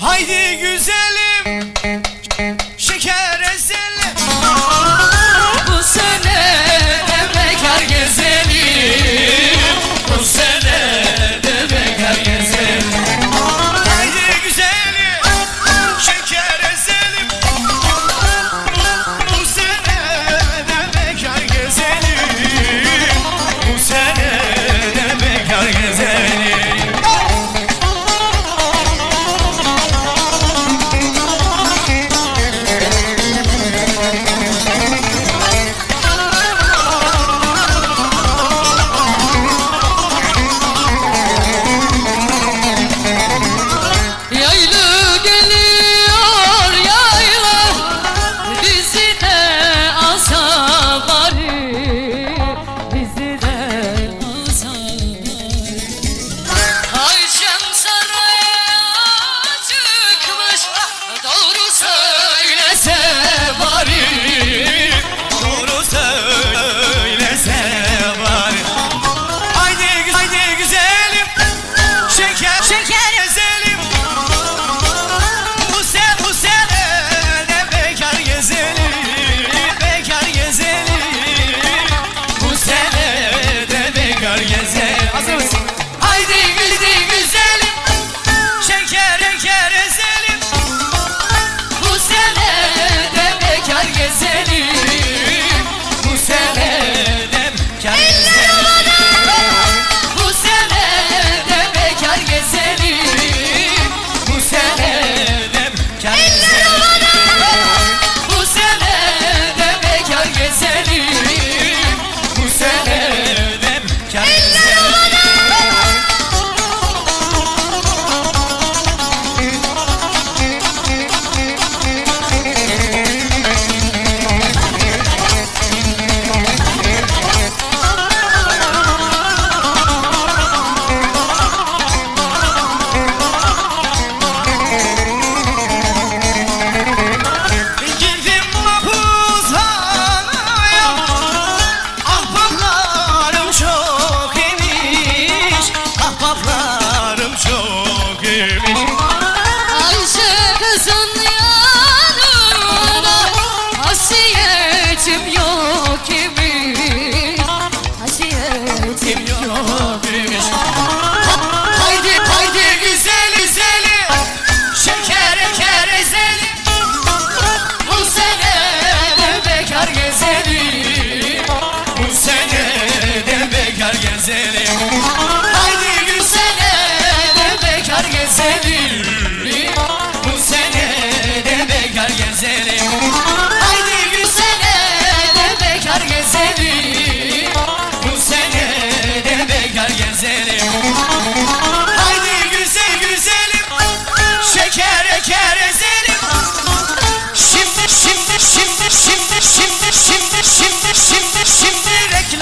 Haydi Ayşe kızın yanına Hasiyetim yok imiş. Hasiyetim yok imiş. Haydi haydi güzel güzel. Şeker şeker ezel Bu sene bekar gezelim. Bu sene de bekar gezelim. say